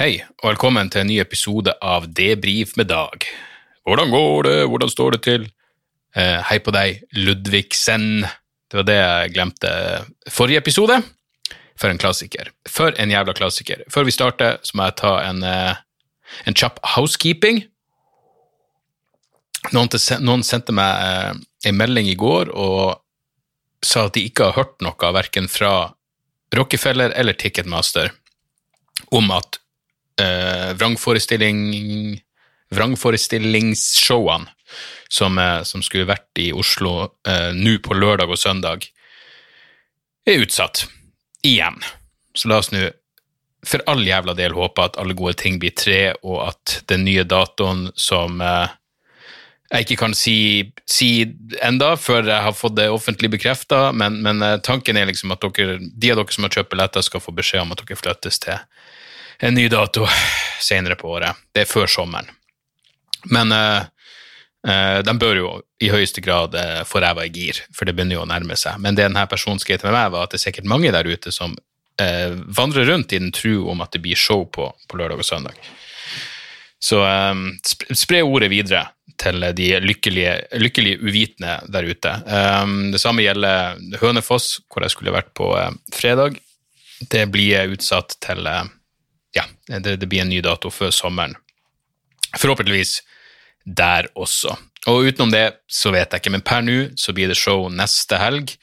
Hei, og velkommen til en ny episode av Debrif med Dag. Hvordan går det, hvordan står det til? Eh, hei på deg, Ludvigsen. Det var det jeg glemte forrige episode. For en klassiker. For en jævla klassiker. Før vi starter, så må jeg ta en, eh, en kjapp housekeeping. Noen, til, noen sendte meg eh, en melding i går og sa at de ikke har hørt noe, verken fra Rockefeller eller Ticketmaster, om at eh, vrangforestilling vrangforestillingsshowene som, eh, som skulle vært i Oslo eh, nå på lørdag og søndag, er utsatt. Igjen. Så la oss nå for all jævla del håpe at alle gode ting blir tre, og at den nye datoen som eh, jeg ikke kan si, si enda før jeg har fått det offentlig bekrefta, men, men eh, tanken er liksom at dere, de av dere som har kjøpt billetter, skal få beskjed om at dere flyttes til en ny dato senere på året. Det er før sommeren. Men uh, uh, de bør jo i høyeste grad uh, få ræva i gir, for det begynner jo å nærme seg. Men det denne personen skrev til meg, var at det er sikkert mange der ute som vandrer rundt i den tro om at det blir show på, på lørdag og søndag. Så sp spre ordet videre til de lykkelige, lykkelige uvitende der ute. Det samme gjelder Hønefoss, hvor jeg skulle vært på fredag. Det blir utsatt til Ja, det, det, blir en ny dato før sommeren. Forhåpentligvis der også. Og utenom det så vet jeg ikke, men per nå så blir det show neste helg.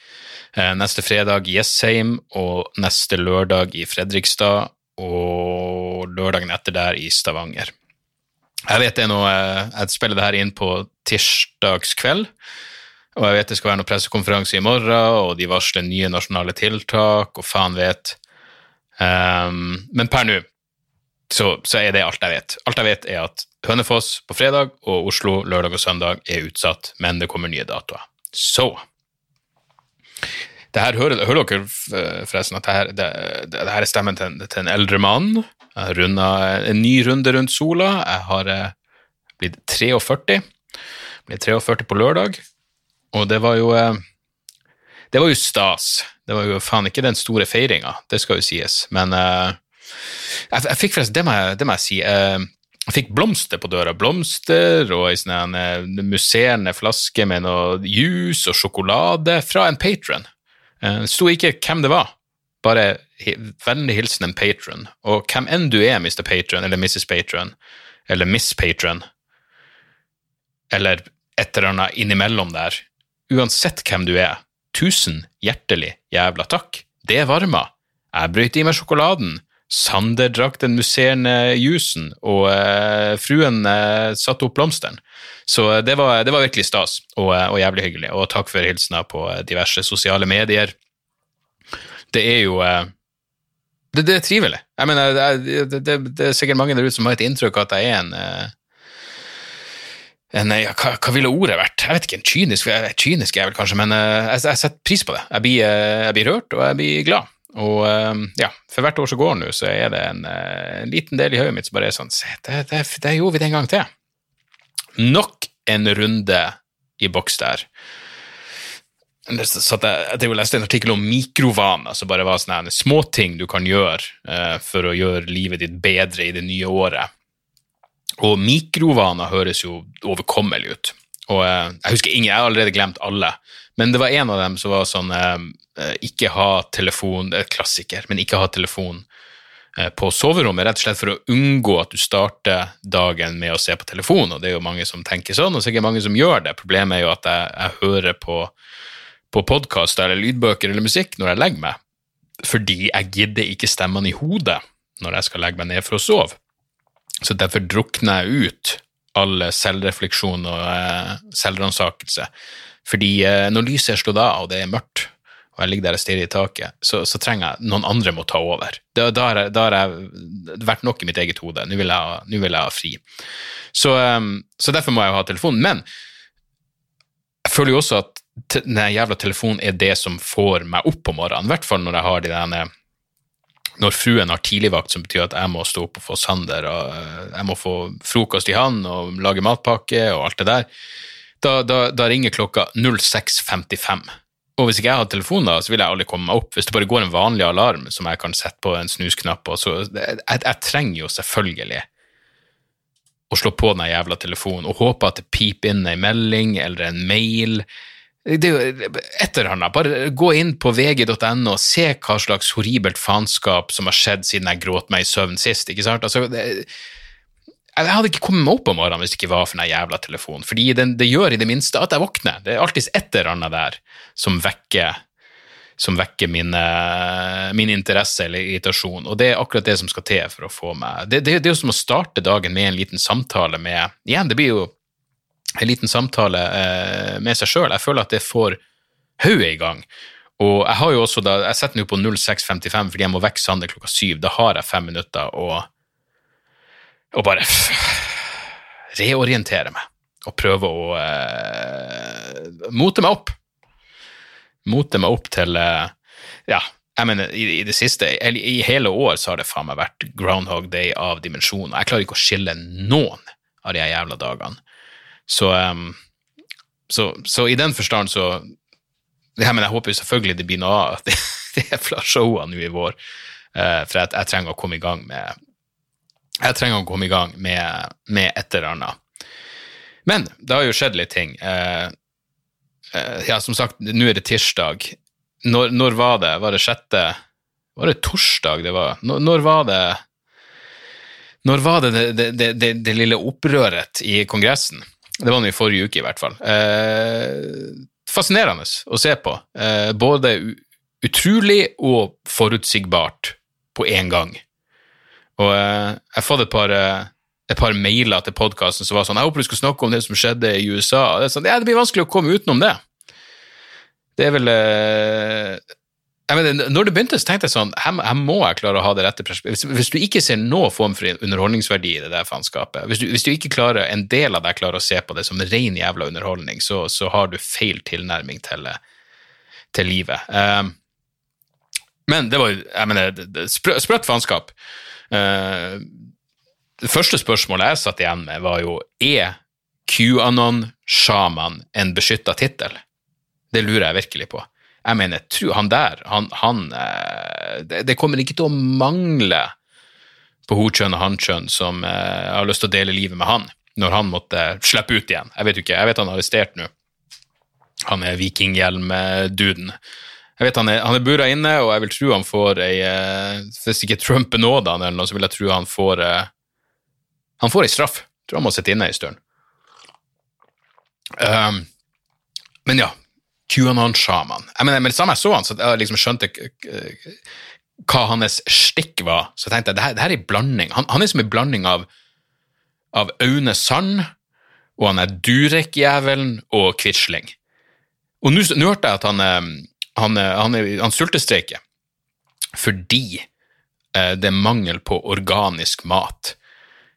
Uh, neste fredag i Jessheim, og neste lørdag i Fredrikstad, og lørdagen etter der i Stavanger. Jeg vet det er noe, jeg spiller det her inn på tirsdagskveld, og jeg vet det skal være noe pressekonferanse i morgen, og de varsler nye nasjonale tiltak, og faen vet. Um, men per nå så, så, er det alt jeg vet. Alt jeg vet, er at Hønefoss på fredag og Oslo lørdag og søndag er utsatt, men det kommer nye datoer. Så det her hører, hører dere forresten at det her, det, det her er stemmen til, til en eldre mann. Jeg har runda en ny runde rundt sola. Jeg har eh, blitt 43. Ble 43 på lørdag, og det var jo eh, Det var jo stas. Det var jo faen ikke den store feiringa, det skal jo sies, men uh, jeg, jeg, fikk forresten, det må jeg, det må jeg si uh, Jeg fikk blomster på døra. Blomster og ei sånn uh, musserende flaske med noe juice og sjokolade fra en patron. Det sto ikke hvem det var, bare vennlig hilsen en patron. Og hvem enn du er, Mr. Patron eller Mrs. Patron eller Miss Patron, eller et eller annet innimellom der, uansett hvem du er, tusen hjertelig jævla takk. Det varmer. Jeg bryter i meg sjokoladen. Sander drakk den musserende jusen, og eh, fruen eh, satte opp blomsteren. Så uh, det, var, det, var, virkelig stas, og, og, jævlig hyggelig. Og takk for hilsener på diverse sosiale medier. Det er jo det, det, er trivelig. Jeg mener, det, det, det, er sikkert mange der ute som har et inntrykk av at jeg er en en, ja, hva, hva, ville ordet vært? Jeg vet ikke, en kynisk, kynisk er jeg vel kanskje, men jeg, jeg, setter pris på det. Jeg blir, jeg blir, rørt, og jeg blir glad. Og uh, ja, for hvert år som går nå, så er det en, en liten del i hodet mitt som bare er sånn Se, det, det, det, gjorde vi det en gang til. Nok en runde i boks der. Så jeg, jeg leste en artikkel om mikrovaner, som bare var sånne småting du kan gjøre for å gjøre livet ditt bedre i det nye året. Og mikrovaner høres jo overkommelig ut. Og eh, jeg husker ingen, jeg har allerede glemt alle, men det var en av dem som var sånn eh, Ikke ha telefon, et klassiker, men ikke ha telefon eh, på soverommet, rett og slett for å unngå at du starter dagen med å se på telefon, og det er jo mange som tenker sånn, og sikkert mange som gjør det. Problemet er jo at jeg, jeg hører på, på podkaster eller lydbøker eller musikk når jeg legger meg, fordi jeg gidder ikke stemmene i hodet når jeg skal legge meg ned for å sove. Så derfor drukner jeg ut all selvrefleksjon og eh, selvransakelse. Fordi eh, når lyset er slått av, og det er mørkt, og jeg ligger der og stirrer i taket, så, så, trenger jeg noen andre må ta over. Da, da, har jeg, da, har jeg, vært nok i mitt eget hode. Nå vil jeg nå vil jeg ha fri. Så, um, så derfor må jeg jo ha telefonen. Men jeg føler jo også at den jævla telefonen er det som får meg opp på morgenen. I hvert fall når jeg har de derne når fruen har tidligvakt, som betyr at jeg må stå opp og få Sander, og eh, jeg må få frokost i han og lage matpakke og alt det der, da, da, da ringer klokka 06.55. Og hvis ikke jeg har telefon, da, så vil jeg aldri komme meg opp. Hvis det bare går en vanlig alarm som jeg kan sette på en snusknapp på, så jeg, jeg trenger jo selvfølgelig å slå på den jævla telefonen og håpe at det piper inn ei melding eller en mail. Det er jo et eller annet. Bare gå inn på vg.no og se hva slags horribelt faenskap som har skjedd siden jeg gråt meg i søvn sist. ikke sant? Altså, det, jeg hadde ikke kommet meg opp om morgenen hvis det ikke var for den jævla telefonen. Fordi den, det gjør i det minste at jeg våkner. Det er alltid et eller annet der som vekker, som vekker min, eh, min interesse eller irritasjon. Og det er akkurat det som skal til for å få meg Det, det, det er jo som å starte dagen med en liten samtale med Igjen, det blir jo en liten samtale eh, med seg sjøl. Jeg føler at det får hodet i gang. Og jeg har jo også da, jeg setter den jo på 06.55 fordi jeg må vekke Sander klokka syv. Da har jeg fem minutter å, å bare reorientere meg og prøve å eh, mote meg opp. Mote meg opp til eh, Ja, jeg mener, i, i det siste, eller i hele år så har det faen meg vært Groundhog Day av dimensjoner. Jeg klarer ikke å skille noen av de jævla dagene. Så, um, så, så i den forstand så ja, men Jeg håper jo selvfølgelig det blir noe av de, det jævla showene nå i vår, Uh, for jeg, jeg trenger å komme i gang med jeg trenger å komme i gang med, med et eller annet. Men det har jo skjedd litt ting. Eh, eh, ja, som sagt, nå er det tirsdag. Når, når var det? Var det sjette Var det torsdag det var? Når, når var det Når var det det, det, det det lille opprøret i Kongressen? Det var nå i forrige uke, i hvert fall. Eh, fascinerende å se på. Eh, både utrolig og forutsigbart på én gang. Og eh, jeg har fått et par, eh, et par mailer til podkasten som var sånn Jeg håper du skal snakke om det som skjedde i USA. Det, sånn, ja, det blir vanskelig å komme utenom det. Det er vel eh, mener, Når det begynte, så tenkte jeg sånn Her, her må jeg klare å ha det rette. Hvis, hvis du ikke ser noen form for underholdningsverdi i det der faenskapet, hvis, hvis du ikke klarer, en del av deg klarer å se på det som ren jævla underholdning, så, så har du feil tilnærming til, til livet. Um, men det var jeg mener, sprø- sprøtt faenskap. Eh, det første spørsmålet jeg satt igjen med, var jo er QAnon-sjaman en beskytta tittel? Det lurer jeg virkelig på. Jeg mener, tro, han der, han, han eh, det, det kommer ikke til å mangle på hokjønn og hankjønn som eh, har lyst til å dele livet med han, når han måtte slippe ut igjen. Jeg vet jo ikke, jeg vet han er arrestert nå. Han er vikinghjelm-duden. Jeg vet han er, er bura inne, og jeg vil tro han får ei eh, Hvis ikke Trump benåder han eller noe, så vil jeg tro han får eh, Han får ei straff. Jeg tror han må sitte inne ei stund. Um, men ja, QAnon-sjaman. Jeg Med det samme jeg så han, så jeg liksom skjønte hva hans stikk var, så tenkte jeg det her, det her er en blanding. Han, han er som en blanding av, av Aune Sand, og han er Durek-jævelen og Quisling. Og nå hørte jeg at han, eh, han, han, han sultestreiker fordi eh, det er mangel på organisk mat.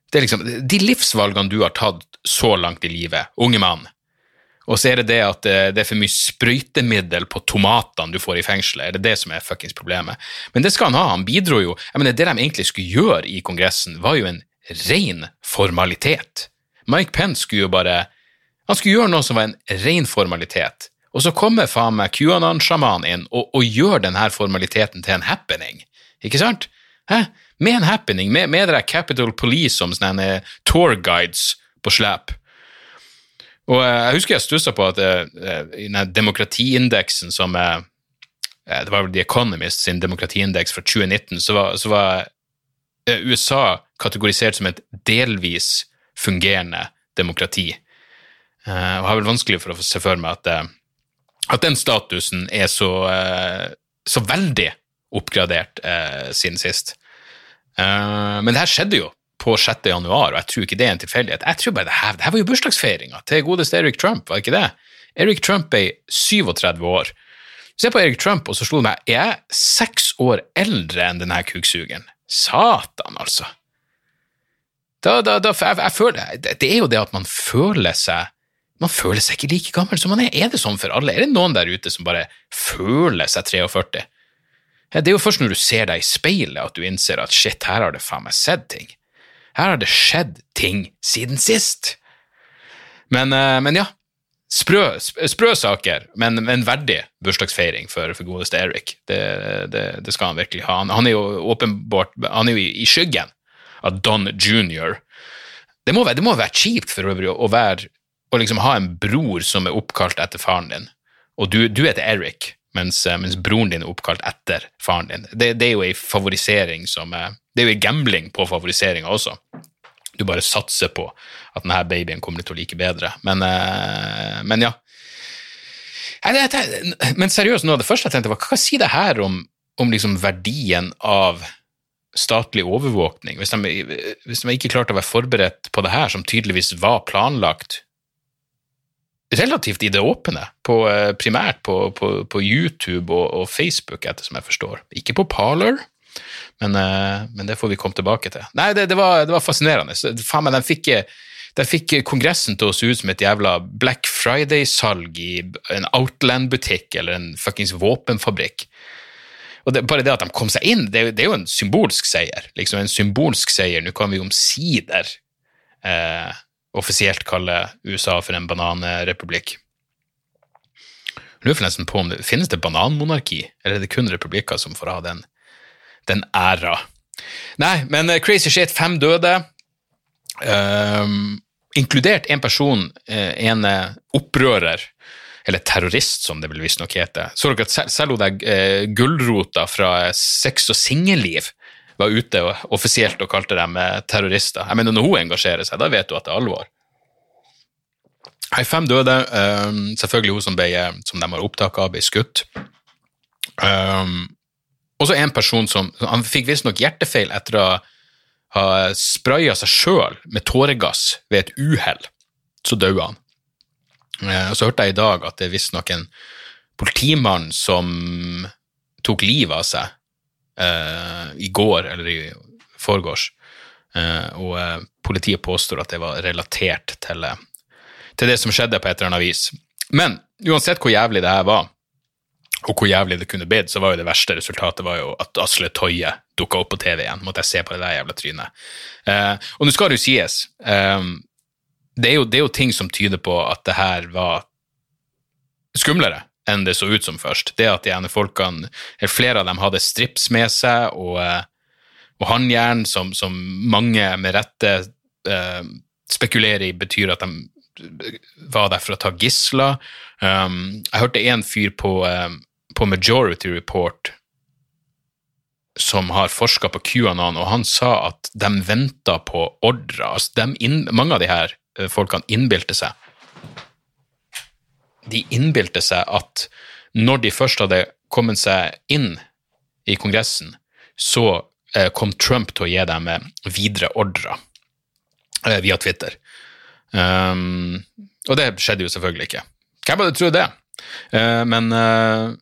Det er liksom de livsvalgene du har tatt så langt i livet, unge mann, og så er det det at eh, det er for mye sprøytemiddel på tomatene du får i fengselet. Er det det som er fuckings problemet? Men det skal han ha. Han bidro jo jeg mener, Det de egentlig skulle gjøre i Kongressen, var jo en ren formalitet. Mike Pence skulle jo bare Han skulle gjøre noe som var en ren formalitet. Og så kommer faen meg QAnon-sjamanen inn og, og gjør denne formaliteten til en happening. Ikke sant? Hæ? Med en happening, med, med det der Capital Police som sånne tour guides på slep. Og eh, jeg husker jeg stussa på at eh, eh, i den demokratiindeksen som eh, eh, Det var vel The Economist sin demokratiindeks fra 2019, så var, så var eh, USA kategorisert som et delvis fungerende demokrati. Eh, og har vel vanskelig for å se for meg at, eh, at den statusen er så, eh, så veldig oppgradert eh, siden sist. Uh, men det her skjedde jo på 6. januar, og jeg tror ikke det er en tilfeldighet. Jeg tror bare det her, det her var jo bursdagsfeiringa til godeste Eric Trump, var det ikke det? Eric Trump er 37 år. Se på Eric Trump, og så slo det meg, er jeg seks år eldre enn denne kuksugen? Satan, altså. Da, da, da, jeg, jeg føler, det er jo det at man føler seg man føler seg ikke like gammel som man er. Er det sånn for alle? Er det noen der ute som bare føler seg 43? Det er jo først når du ser deg i speilet at du innser at shit, her har det faen meg sett ting. Her har det skjedd ting siden sist. Men, eh, men ja, sprø, sprø saker, men en verdig bursdagsfeiring for, for godeste Eric. Det, det, det, skal han virkelig ha. Han, han er jo åpenbart han er jo i, i skyggen av Don Junior. Det må, være, det må være kjipt for øvrig å være å liksom ha en bror som er oppkalt etter faren din, og du, du heter Eric, mens, eh, mens, broren din er oppkalt etter faren din. Det, det er jo ei favorisering som Det er jo ei gambling på favoriseringa også. Du bare satser på at denne babyen kommer til å like bedre. Men, eh, men ja. Men seriøst, noe av det første jeg tenkte, var hva sier det her om, om liksom verdien av statlig overvåkning, hvis de, hvis de ikke klarte å være forberedt på det her, som tydeligvis var planlagt relativt i det åpne, på, eh, primært på, på, på YouTube og, og, Facebook, etter som jeg forstår. Ikke på Parler, men, eh, men det får vi komme tilbake til. Nei, det, det, var, det var, fascinerende. Faen meg, de fikk, de fikk Kongressen til å se ut som et jævla Black Friday-salg i en Outland-butikk eller en fuckings våpenfabrikk. Og det, Bare det at de kom seg inn, det, det er jo en symbolsk seier. Liksom En symbolsk seier. Nå kan vi omsider eh, offisielt kaller USA for en bananrepublikk. Lurer nesten på om det finnes det bananmonarki, eller er det kun republikker som får ha den, den æra? Nei, men uh, crazy shit, fem døde, um, inkludert en person, uh, en opprører, eller terrorist, som det vil visstnok hete. Så dere at selv, hun der gulrota fra Sex og singelliv var ute offisielt og kalte dem eh, terrorister. Jeg mener, Når hun engasjerer seg, da vet du at det er alvor. Hei, fem døde. Um, selvfølgelig hun som, ble, som de har opptak av, ble skutt. Um, og så en person som Han fikk visstnok hjertefeil etter å ha spraya seg sjøl med tåregass ved et uhell. Så døde han. Uh, så hørte jeg i dag at det er visstnok en politimann som tok livet av seg i går eller i forgårs, uh, og uh, politiet påstår at det var relatert til, til, det som skjedde på et eller annet vis. Men uansett hvor jævlig det her var, og hvor jævlig det kunne blitt, så var jo det verste resultatet var jo at Asle Toje dukka opp på TV igjen. Måtte jeg se på det der jævla trynet. og nå skal det jo sies, det er jo, det er jo ting som tyder på at det her var skumlere enn det så ut som først. Det at de ene folkene, eller flere av dem hadde strips med seg, og, eh, og håndjern, som, som, mange med rette eh, spekulerer i betyr at de var der for å ta gisler. Um, jeg hørte en fyr på, um, på Majority Report som har forska på QAnon, og han sa at de venta på ordre. Altså mange av de her folkene innbilte seg de innbilte seg at når de først hadde kommet seg inn i Kongressen, så eh, kom Trump til å gi dem eh, videre ordrer eh, via Twitter. Um, og det skjedde jo selvfølgelig ikke. Hvem hadde trodd det? Uh, men, uh,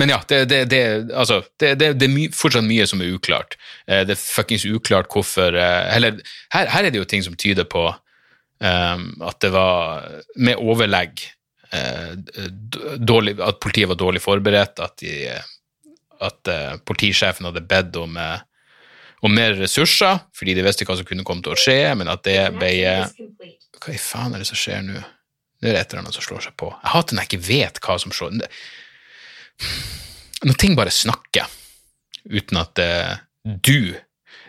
men ja, det, det, det, altså, det, er my, fortsatt mye som er uklart. Uh, det er fuckings uklart hvorfor Eller her, her, er det jo ting som tyder på um, at det var med overlegg dårlig, at politiet var dårlig forberedt, at, de, at uh, politisjefen hadde bedt om, om, mer ressurser, fordi de visste hva som kunne komme til å skje, men at det ble Hva i faen er det som skjer nå? Det er et eller annet som slår seg på. Jeg hater når jeg ikke vet hva som slår Når ting bare snakker uten at uh, du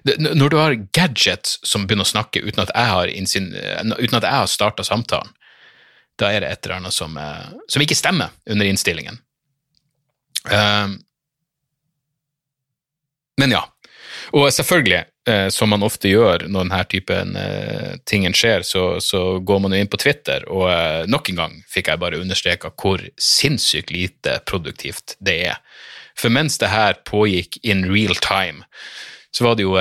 Når du har gadgets som begynner å snakke uten at jeg har, uten at jeg har starta samtalen, da er det et eller annet som, eh, som ikke stemmer under innstillingen. Uh, men ja. Og selvfølgelig, uh, som man ofte gjør når denne typen tingen skjer, så, så, går man jo inn på Twitter, og nok en gang fikk jeg bare understreka hvor sinnssykt lite produktivt det er. For mens det her pågikk in real time, så var det jo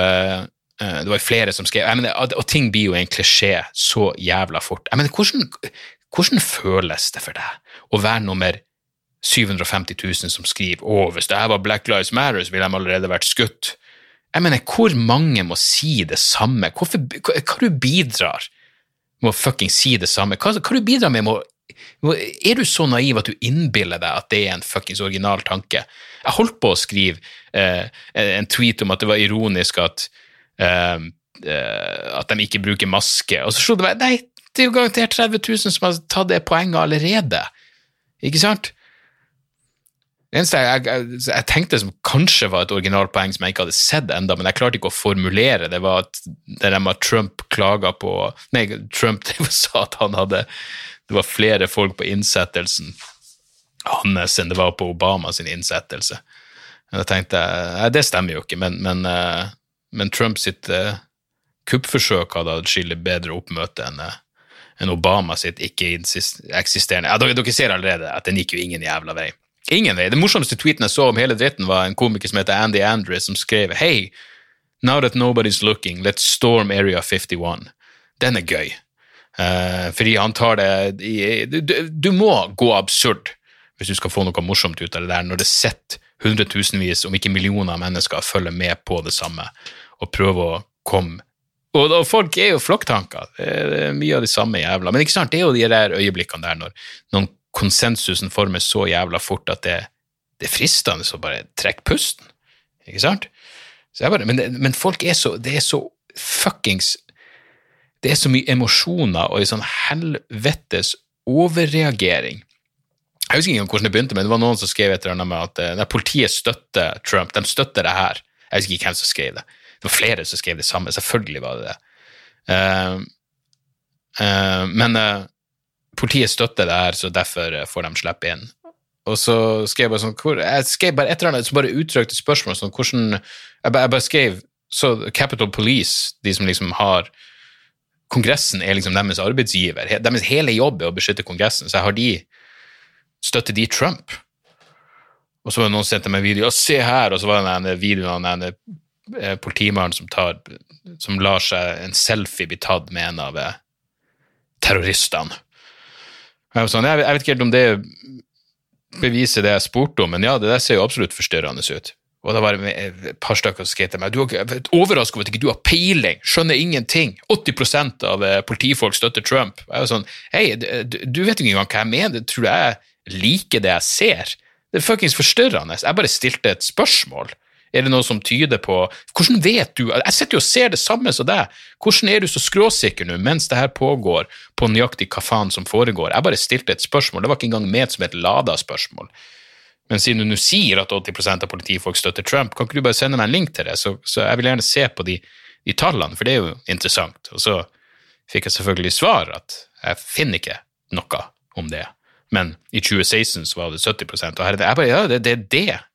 det var flere som skrev mener, Og ting blir jo en klisjé så jævla fort. Jeg mener, hvordan, hvordan føles det for deg å være nummer 750 000 som skriver å, hvis det her var Black Lives Matter, så ville de allerede vært skutt? Jeg mener, hvor mange må si det samme? Hvorfor, hva, hva du bidrar med å fucking si det samme? Hva, hva du bidrar med med å er du så naiv at du innbiller deg at det er en fuckings original tanke? Jeg holdt på å skrive eh, en tweet om at det var ironisk at, eh, eh at de ikke bruker maske, og så slo det meg Nei, det er jo garantert 30 000 som har tatt det poenget allerede. Ikke sant? Det eneste jeg, jeg, jeg, tenkte som kanskje var et originalpoeng som jeg ikke hadde sett enda, men jeg klarte ikke å formulere det, var at det der med Trump klaga på Nei, Trump sa at han hadde Det var flere folk på innsettelsen hans enn det var på Obama sin innsettelse. Jeg tenkte Nei, det stemmer jo ikke, men, men, eh, men Trump uh, kuppforsøk hadde atskillig bedre oppmøte enn uh, enn Obama sitt ikke-eksisterende ja, dere, ser allerede at den gikk jo ingen jævla vei. Ingen vei. Den morsomste tweeten jeg så om hele dritten, var en komiker som heter Andy Andrews, som skrev Hey, now that nobody's looking, let's storm Area 51. Den er gøy. Uh, fordi han tar det i, du, du, må gå absurd hvis du skal få noe morsomt ut av det der, når det sitter hundretusenvis, om ikke millioner av mennesker følger med på det samme og prøver å komme og, og folk er jo flokktanker. Det er mye av de samme jævla Men ikke sant, det er jo de der øyeblikkene der når noen konsensusen formes så jævla fort at det, det er fristende å bare trekke pusten. Ikke sant? Bare, men, men, folk er så Det er så fuckings Det er så mye emosjoner og en sånn helvetes overreagering. Jeg husker ikke hvordan det begynte, men det var noen som skrev et eller annet med at uh, politiet støtter Trump. De støtter det her. Jeg husker ikke hvem som skrev det. Det var flere som skrev det samme. Selvfølgelig var det det. Uh, uh, men politiet støtter det her, så derfor får de slippe inn. Og så skrev jeg bare sånn hvor, Jeg skrev bare et eller annet som bare uttrykte spørsmål sånn hvordan Jeg bare, jeg bare skrev så Capital Police, de som liksom har Kongressen er liksom deres arbeidsgiver. Deres hele jobb er å beskytte Kongressen, så jeg har de Støtter de Trump? Og så var det noen som sendte meg en video. Og se her! Og så var det en video av en eh, politimannen som, tar, som lar seg en selfie bli tatt med en av eh, terroristene. Jeg, sånn, jeg, vet ikke helt om det beviser det jeg spurte om, men ja, det der ser jo absolutt forstyrrende ut. Og da var det et par stykker som skrev til meg du er overrasket over at ikke du har peiling, skjønner ingenting. 80% av eh, politifolk støtter Trump. Jeg var sånn, hei, du vet ikke engang hva jeg mener, tror du jeg liker det jeg ser? Det er fuckings forstyrrende. Jeg bare stilte et spørsmål. Er det noe som tyder på Hvordan vet du Jeg sitter jo og ser det samme som deg. Hvordan er du så skråsikker nå mens det her pågår, på nøyaktig hva faen som foregår? Jeg bare stilte et spørsmål. Det var ikke engang ment som et lada spørsmål. Men siden du nå sier at 80% av politifolk støtter Trump, kan ikke du bare sende meg en link til det? Så, så jeg vil gjerne se på de, de, tallene, for det er jo interessant. Og så fikk jeg selvfølgelig svar at jeg finner ikke noe om det. Men i 2016 så var det 70 og her er det, jeg bare, ja, det, det er.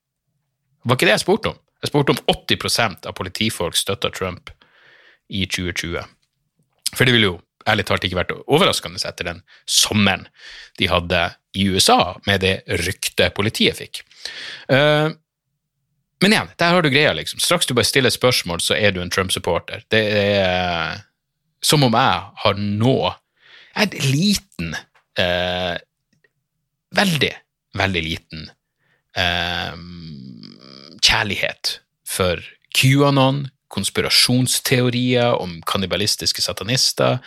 Det var ikke det jeg spurte om. Jeg spurte om 80% av politifolk støtta Trump i 2020. For det ville jo ærlig talt ikke vært overraskende etter den sommeren de hadde i USA, med det ryktet politiet fikk. Uh, men igjen, der har du greia, liksom. Straks du bare stiller spørsmål, så er du en Trump-supporter. Det er som om jeg har nå en liten uh, Veldig, veldig liten uh, kjærlighet for QAnon, konspirasjonsteorier om kannibalistiske satanister.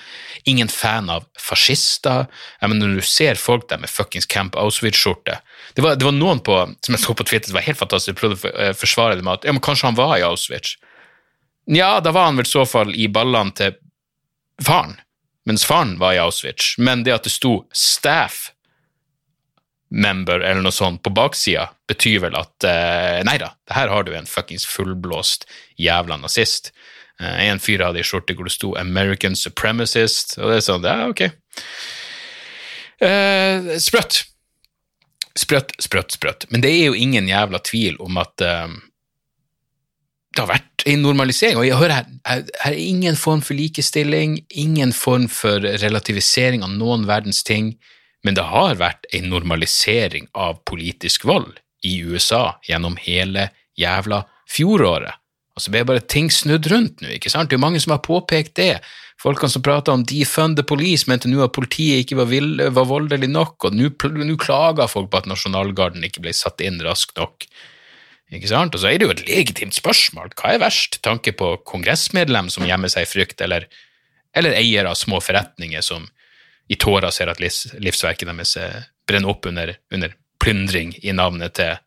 Ingen fan av fascister. Jeg mener, når du ser folk der med fuckings Camp Auschwitz-skjorte det, det, var noen på, som jeg så på Twitter, det var helt fantastisk, prøvde å eh, forsvare det med at ja, men kanskje han var i Auschwitz. Ja, da var han vel i så fall i ballene til faren, mens faren var i Auschwitz. Men det at det sto 'staff member eller noe sånt på baksida, betyr vel at uh, nei da, her har du en fuckings fullblåst jævla nazist. Uh, en fyr hadde i skjorte hvor det sto 'American Supremacist', og det er sånn, ja, ok. Uh, sprøtt. Sprøtt, sprøtt, sprøtt. Men det er jo ingen jævla tvil om at uh, det har vært en normalisering. Og jeg hører her, her, her er ingen form for likestilling, ingen form for relativisering av noen verdens ting. Men det har vært en normalisering av politisk vold i USA gjennom hele jævla fjoråret. Altså, det er bare ting snudd rundt nå, ikke sant? Det er mange som har påpekt det. Folkene som prater om defund the police, mente nå at politiet ikke var, vill, var voldelig nok, og nå klager folk på at nasjonalgarden ikke ble satt inn raskt nok. Ikke sant? Og så er det jo et legitimt spørsmål. Hva er verst? Tanke på kongressmedlem som gjemmer seg i frykt, eller, eller eier av små forretninger som i tårer ser at livs, livsverket deres eh, brenner opp under, under plyndring i navnet til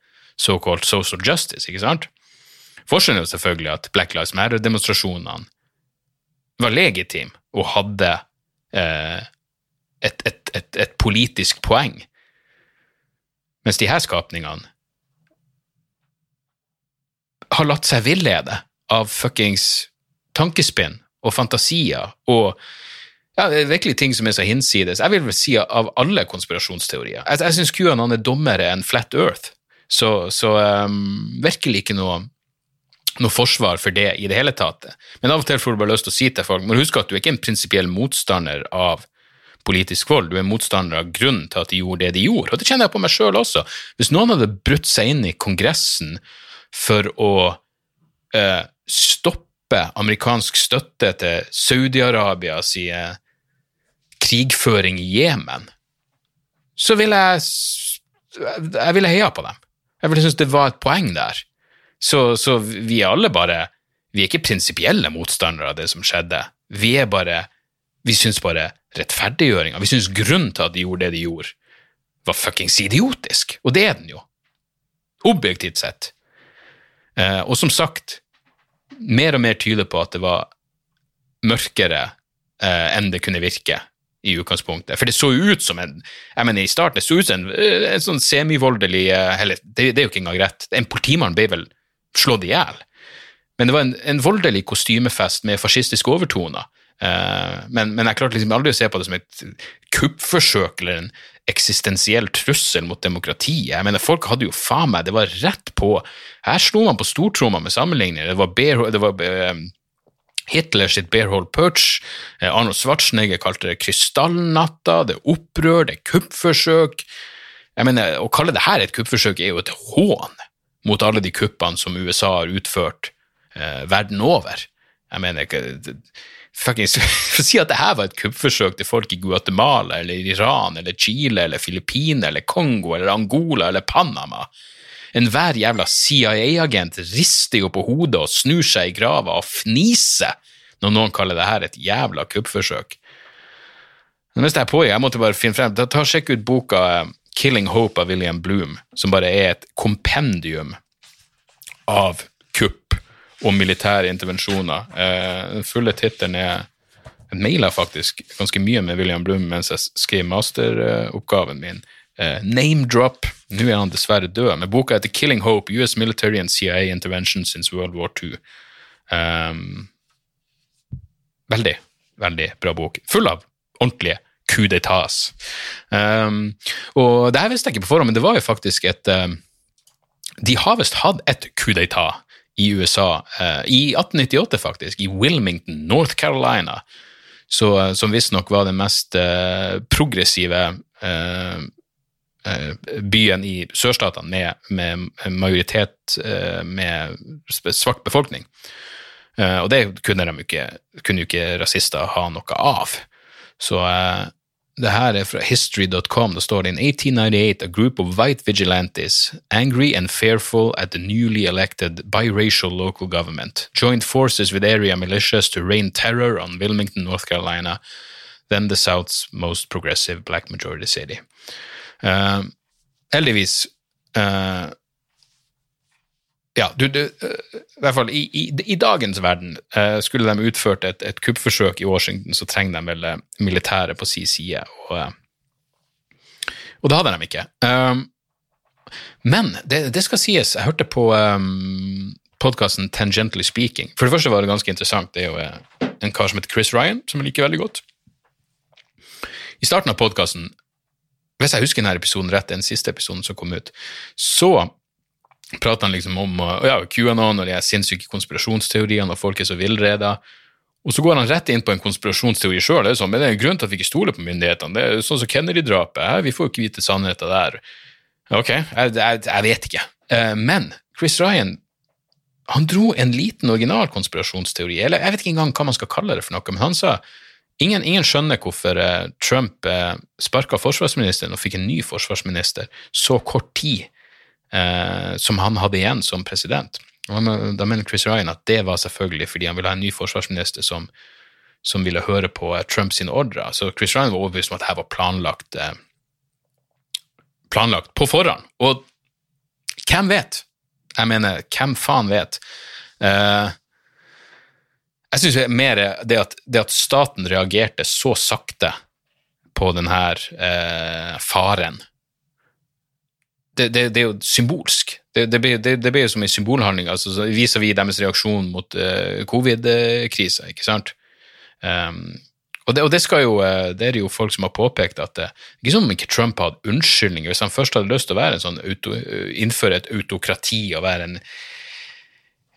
såkalt social justice, ikke sant? Forskjellen er jo selvfølgelig at Black Lives Matter-demonstrasjonene var legitime og hadde eh, et, et, et, et, politisk poeng, mens de her skapningene har latt seg villede av fuckings tankespinn og fantasier og ja, det er virkelig ting som er så hinsides. Jeg vil vel si av alle konspirasjonsteorier. Jeg, jeg syns QAnon er dummere enn Flat Earth, så, så um, virkelig ikke noe, noe forsvar for det i det hele tatt. Men av og til får du bare lyst til å si til folk må du huske at du er ikke en prinsipiell motstander av politisk vold, du er motstander av grunnen til at de gjorde det de gjorde. Og det kjenner jeg på meg sjøl også. Hvis noen hadde brutt seg inn i Kongressen for å uh, stoppe amerikansk støtte til Saudi-Arabia si uh, krigføring i Jemen, så ville jeg jeg ville heia på dem. Jeg ville synes det var et poeng der. Så, så vi er alle bare Vi er ikke prinsipielle motstandere av det som skjedde. Vi er bare Vi syns bare rettferdiggjøringa Vi syns grunnen til at de gjorde det de gjorde, var fuckings idiotisk. Og det er den jo. Objektivt sett. Eh, og som sagt, mer og mer tyder på at det var mørkere eh, enn det kunne virke i utgangspunktet. For det så ut som en jeg mener i starten, det så ut som en, eh, en sånn semivoldelig eh, Eller det, det, er jo ikke engang rett. En politimann ble vel slått i hjel. Men det var en, en voldelig kostymefest med fascistiske overtoner. Uh, men, men, jeg klarte liksom aldri å se på det som et kuppforsøk eller en eksistensiell trussel mot demokratiet. Jeg mener, Folk hadde jo faen meg Det var rett på. Her slo man på stortromma med sammenligninger. Det var, bare, det var Hitler sitt Bearhole Perch, Eh, Arnold Schwarzenegger kalte det krystallnatta, det er opprør, det er kuppforsøk. Jeg mener, Å kalle det her et kuppforsøk er jo et hån mot alle de kuppene som USA har utført eh, verden over. Jeg mener fuckings, For å si at det her var et kuppforsøk til folk i Guatemala eller Iran eller Chile eller Filippinene eller Kongo eller Angola eller Panama Enhver jævla CIA-agent rister jo på hodet og snur seg i grava og fniser når noen kaller det her et jævla kuppforsøk. Men hvis jeg er på, jeg måtte bare finne frem, ta Sjekk ut boka eh, Killing Hope av William Bloom, som bare er et kompendium av kupp og militære intervensjoner. Eh, den fulle tittelen er Jeg maila faktisk ganske mye med William Bloom mens jeg skrev masteroppgaven min. Uh, name drop. Nå er han dessverre død, men boka heter Killing Hope, US Military and CIA Intervention since World War II. Um, veldig, veldig bra bok. Full av ordentlige coup d'etats. Um, og det her visste jeg ikke på forhånd, men det var jo faktisk et um, De har visst hatt et coup d'etat i USA, uh, i 1898 faktisk, i Wilmington, North Carolina, så, uh, som visstnok var den mest uh, progressive Eh, byen i sørstatene med, med majoritet eh, med svart befolkning. Eh, og det kunne, de ikke, kunne jo ikke rasister ha noe av. Så det her er fra history.com. Det står det in 1898 a group of white vigilantes, angry and fearful at the newly elected biracial local government, joined forces with area militias to rain terror on Wilmington, North Carolina, then the South's most progressive black majority city. Uh, heldigvis uh, ja, du, du, uh, i hvert fall i, i, dagens verden, uh, skulle de utført et, et kuppforsøk i Washington, så trenger de vel militæret på sin side, og, og det hadde de ikke. Um, men det, det, skal sies, jeg hørte på um, podkasten Tangently Speaking. For det første var det ganske interessant. Det er jo en kar som heter Chris Ryan, som jeg liker veldig godt. I starten av podkasten hvis jeg husker denne episoden rett, den siste episoden som kom ut, så prater han liksom om ja, QAnon og de sinnssyke konspirasjonsteoriene, og folk er så villreda. Og så går han rett inn på en konspirasjonsteori sjøl. Sånn, men det er en grunn til at vi ikke stoler på myndighetene. Det er sånn som Kennedy-drapet. Vi får jo ikke vite sannheten der. Ok, jeg, jeg, jeg vet ikke. Eh, men Chris Ryan han dro en liten original konspirasjonsteori, eller jeg vet ikke engang hva man skal kalle det for noe, men han sa Ingen, ingen, skjønner hvorfor eh, Trump eh, sparka forsvarsministeren og fikk en ny forsvarsminister så kort tid eh, som han hadde igjen som president. Da mener Chris Ryan at det var selvfølgelig fordi han ville ha en ny forsvarsminister som, som ville høre på eh, Trumps ordre. Så Chris Ryan var overbevist om at dette var planlagt, eh, planlagt på forhånd. Og hvem vet? Jeg mener, hvem faen vet? Eh, jeg syns mer det at, det at staten reagerte så sakte på denne eh, faren det, det, det er jo symbolsk. Det, det, blir, jo som en symbolhandling. altså så Viser vi deres reaksjon mot eh, covid-krisa, ikke sant? Um, og, og det skal jo, eh, det er det jo folk som har påpekt at det ikke som om ikke Trump hadde unnskyldninger. Hvis han først hadde lyst til å være en sånn auto, innføre et autokrati og være en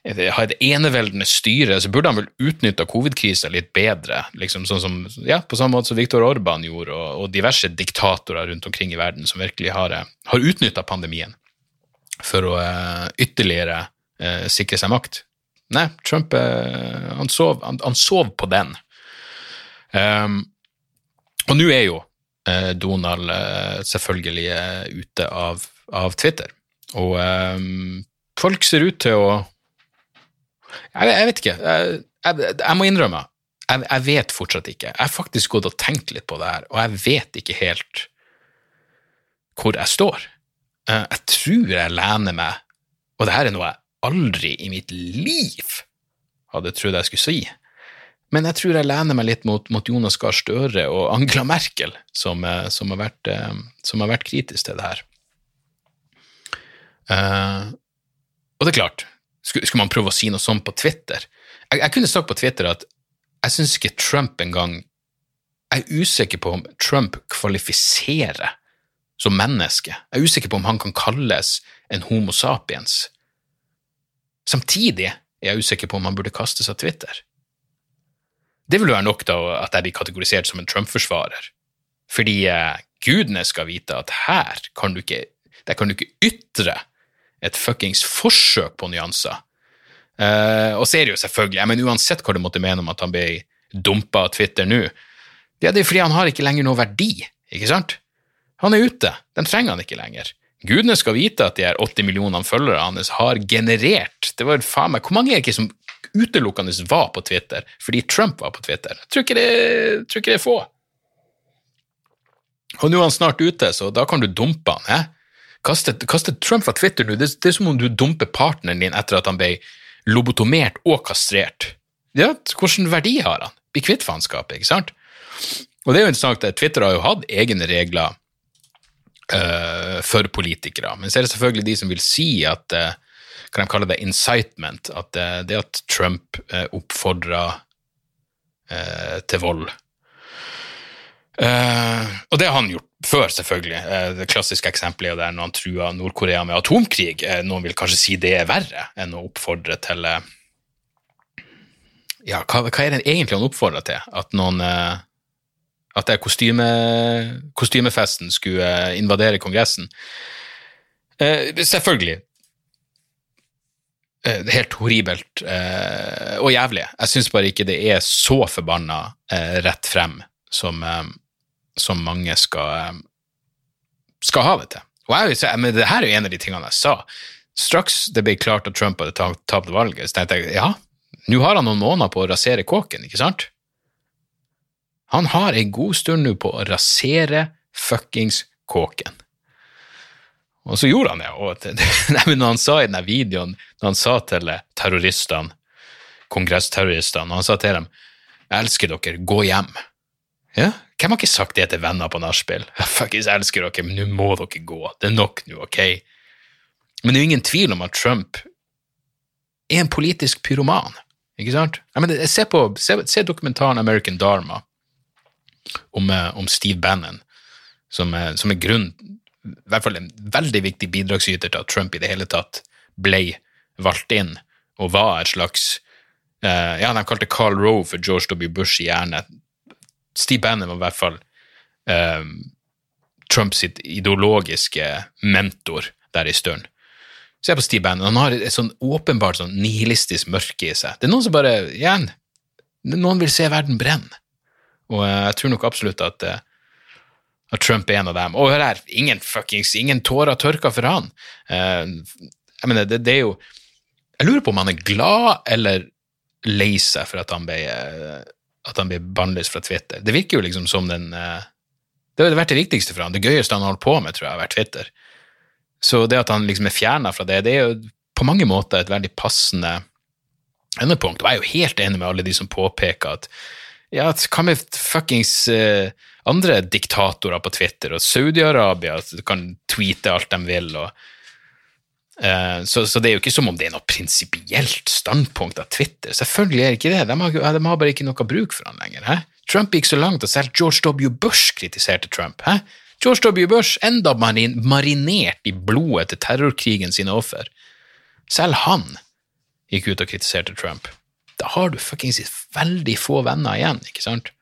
ha et eneveldende styre, så burde han vel utnytta covid-krisa litt bedre. liksom sånn som, ja, På samme måte som Viktor Orban gjorde, og, og diverse diktatorer rundt omkring i verden som virkelig har, eh, har utnytta pandemien for å uh, ytterligere uh, sikre seg makt. Nei, Trump uh, han, sov, han, han sov på den. Um, og nå er jo Donald selvfølgelig ute av, av Twitter, og um, folk ser ut til å jeg, jeg vet ikke. Jeg, jeg, jeg må innrømme, jeg, vet fortsatt ikke. Jeg har faktisk gått og tenkt litt på det her, og jeg vet ikke helt hvor jeg står. Eh, jeg tror jeg lener meg, og det her er noe jeg aldri i mitt liv hadde trodd jeg skulle si, men jeg tror jeg lener meg litt mot, mot Jonas Gahr Støre og Angela Merkel, som, eh, som, har vært, eh, som, har vært, kritisk til det her. Og det er klart, skulle, man prøve å si noe sånt på Twitter? Jeg, jeg kunne sagt på Twitter at jeg syns ikke Trump engang Jeg er usikker på om Trump kvalifiserer som menneske. Jeg er usikker på om han kan kalles en homo sapiens. Samtidig er jeg usikker på om han burde kastes av Twitter. Det vil være nok da at jeg blir kategorisert som en Trump-forsvarer. Fordi eh, gudene skal vite at her kan du ikke, der kan du ikke ytre et fuckings forsøk på nyanser. Uh, og så er det jo selvfølgelig, men uansett hva du måtte mene om at han ble dumpa av Twitter nå, det er fordi han har ikke lenger noe verdi, ikke sant? Han er ute, den trenger han ikke lenger. Gudene skal vite at de her 80 millionene følgere hans har generert det var faen meg, Hvor mange er det ikke som utelukkende var på Twitter fordi Trump var på Twitter? Jeg tror ikke det, tror ikke det er få. Og nå er han snart ute, så da kan du dumpe han. Eh? Kaste, kastet Trump fra Twitter nå, det, det, er som om du dumper partneren din etter at han ble lobotomert og kastrert. Ja, hvilken verdi har han? Bli kvitt faenskapet, ikke sant? Og det er jo interessant at Twitter har jo hatt egne regler uh, for politikere, men så er det selvfølgelig de som vil si at uh, kan de kalle det incitement, at uh, det at Trump uh, oppfordrer til vold og det har han gjort før, selvfølgelig. Det klassiske eksempelet er der når han trua Nord-Korea med atomkrig. Noen vil kanskje si det er verre enn å oppfordre til Ja, hva, hva er det egentlig han oppfordrer til? At noen At det kostyme, kostymefesten skulle invadere Kongressen? Selvfølgelig. Helt horribelt og jævlig. Jeg syns bare ikke det er så forbanna rett frem som som mange skal, skal ha det til. Og jeg, men det her er jo en av de tingene jeg sa. Straks det ble klart at Trump hadde tapt valget, så tenkte jeg ja, nå har han noen måneder på å rasere kåken, ikke sant? Han har en god stund nå på å rasere fuckings kåken. Og så gjorde han det. Og det, nei, men når han sa i denne videoen, når han sa til terroristene, kongressterroristene, han sa til dem 'Jeg elsker dere, gå hjem', ja, hvem har ikke sagt det til venner på nachspiel? Fuckings elsker dere, men nå må dere gå. Det er nok nå, ok? Men det er jo ingen tvil om at Trump er en politisk pyroman, ikke sant? Ja, men se, på, se, se dokumentaren American Dharma om, eh, om Steve Bannon, som, som er grunn, i hvert fall en veldig viktig bidragsyter til at Trump i det hele tatt ble valgt inn og var et slags uh, Ja, de kalte Carl Roe for George W. Bush i hjerne Steve Bannon var i hvert fall um, Trumps ideologiske mentor der i stund. Se på Steve Bannon. Han har et sånn åpenbart sånn nihilistisk mørke i seg. Det er noen som bare Igjen, noen vil se verden brenne. Og uh, jeg tror nok absolutt at, uh, At Trump er en av dem. Og hør her, ingen fuckings, ingen tårer tørka for han. Eh, jeg mener, det, det, er jo Jeg lurer på om han er glad eller lei seg for at han ble eh, at han blir bannlyst fra Twitter. Det virker jo liksom som den eh, Det har vært det viktigste for han. Det gøyeste han har holdt på med, tror jeg, har vært Twitter. Så det at han liksom er fjerna fra det, det er jo på mange måter et veldig passende endepunkt. Og jeg er jo helt enig med alle de som påpeker at ja, hva med fuckings uh, andre diktatorer på Twitter, og Saudi-Arabia kan tweete alt de vil, og så, så, det er jo ikke som om det er noe prinsipielt standpunkt av Twitter. Selvfølgelig er det ikke det. De har, de har bare ikke noe bruk for han lenger. He? Trump gikk så langt at selv George W. Bush kritiserte Trump. He? George W. Bush, enda marin marinert i blodet til terrorkrigen sine offer. Selv han gikk ut og kritiserte Trump. Da har du fuckings veldig få venner igjen, ikke sant?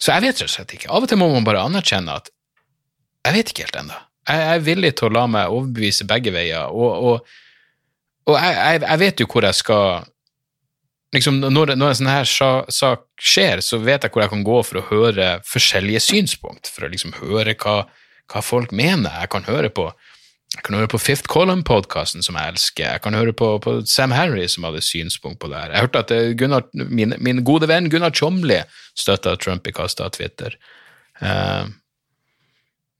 Så jeg vet rett og slett ikke. Av og til må man bare anerkjenne at jeg vet ikke helt ennå. Jeg er villig til å la meg overbevise begge veier, og, og, og jeg, jeg, vet jo hvor jeg skal liksom, når, når, en sånn her sak skjer, så vet jeg hvor jeg kan gå for å høre forskjellige synspunkt, for å liksom høre hva, hva folk mener. Jeg kan høre på jeg kan høre på Fifth Column-podkasten, som jeg elsker. Jeg kan høre på, på, Sam Harry, som hadde synspunkt på det her. Jeg hørte at eh, Gunnar, min, min, gode venn Gunnar Tjomli støtta Trump i kasta Twitter. Uh,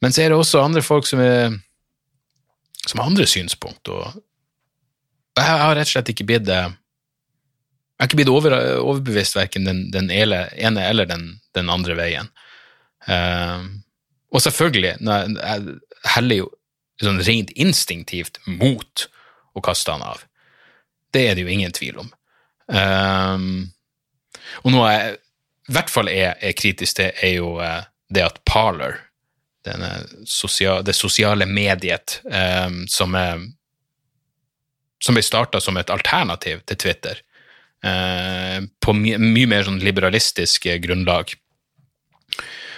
men så er det også andre folk som, er, som har andre synspunkt, og jeg har rett og slett ikke blitt jeg har ikke blitt over, overbevist verken den, den, ene eller den, den andre veien. Uh, og selvfølgelig, jeg, jeg heller jo sånn rent instinktivt mot å kaste han av. Det er det jo ingen tvil om. Uh, og noe jeg i hvert fall er, er kritisk til, er jo uh, det at Parler, sosial, det sosiale mediet um, som, er, som ble starta som et alternativ til Twitter, uh, på mye, mye mer sånn liberalistisk grunnlag.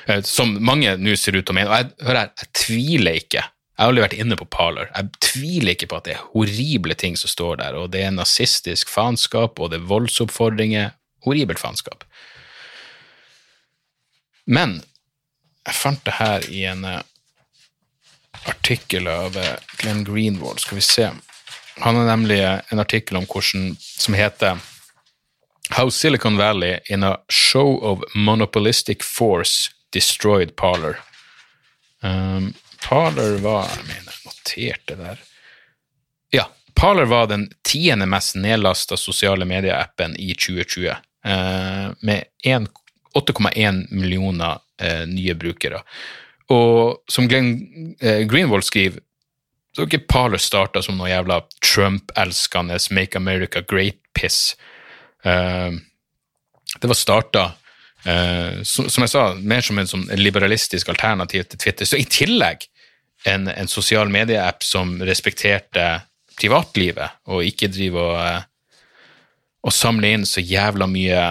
Uh, som mange nå ser ut til å mene. Og jeg, hør her, jeg tviler ikke. Jeg har aldri vært inne på Parler. Jeg tviler ikke på at det er horrible ting som står der, og det er nazistisk faenskap, og det er voldsoppfordringer. Horribelt faenskap. Men jeg fant det her i en uh, artikkel av uh, Glenn Greenwald. Skal vi se. Han har nemlig en artikkel om hvordan, som heter How Silicon Valley, in a show of monopolistic force, destroyed Parler. Um, Parler var Jeg mener, noterte der. Ja, Parler var den tiende mest nedlasta sosiale medieappen i 2020, uh, med 8,1 millioner uh, nye brukere. Og som Glenn eh, Greenwald skriver, så har ikke Parler starta som noe jævla Trump-elskende Make America Great-piss. Eh, det var starta uh, som, som, jeg sa, mer som en sånn liberalistisk alternativ til Twitter. Så i tillegg en, en sosial medieapp som respekterte privatlivet, og ikke driver og, uh, og samler inn så jævla mye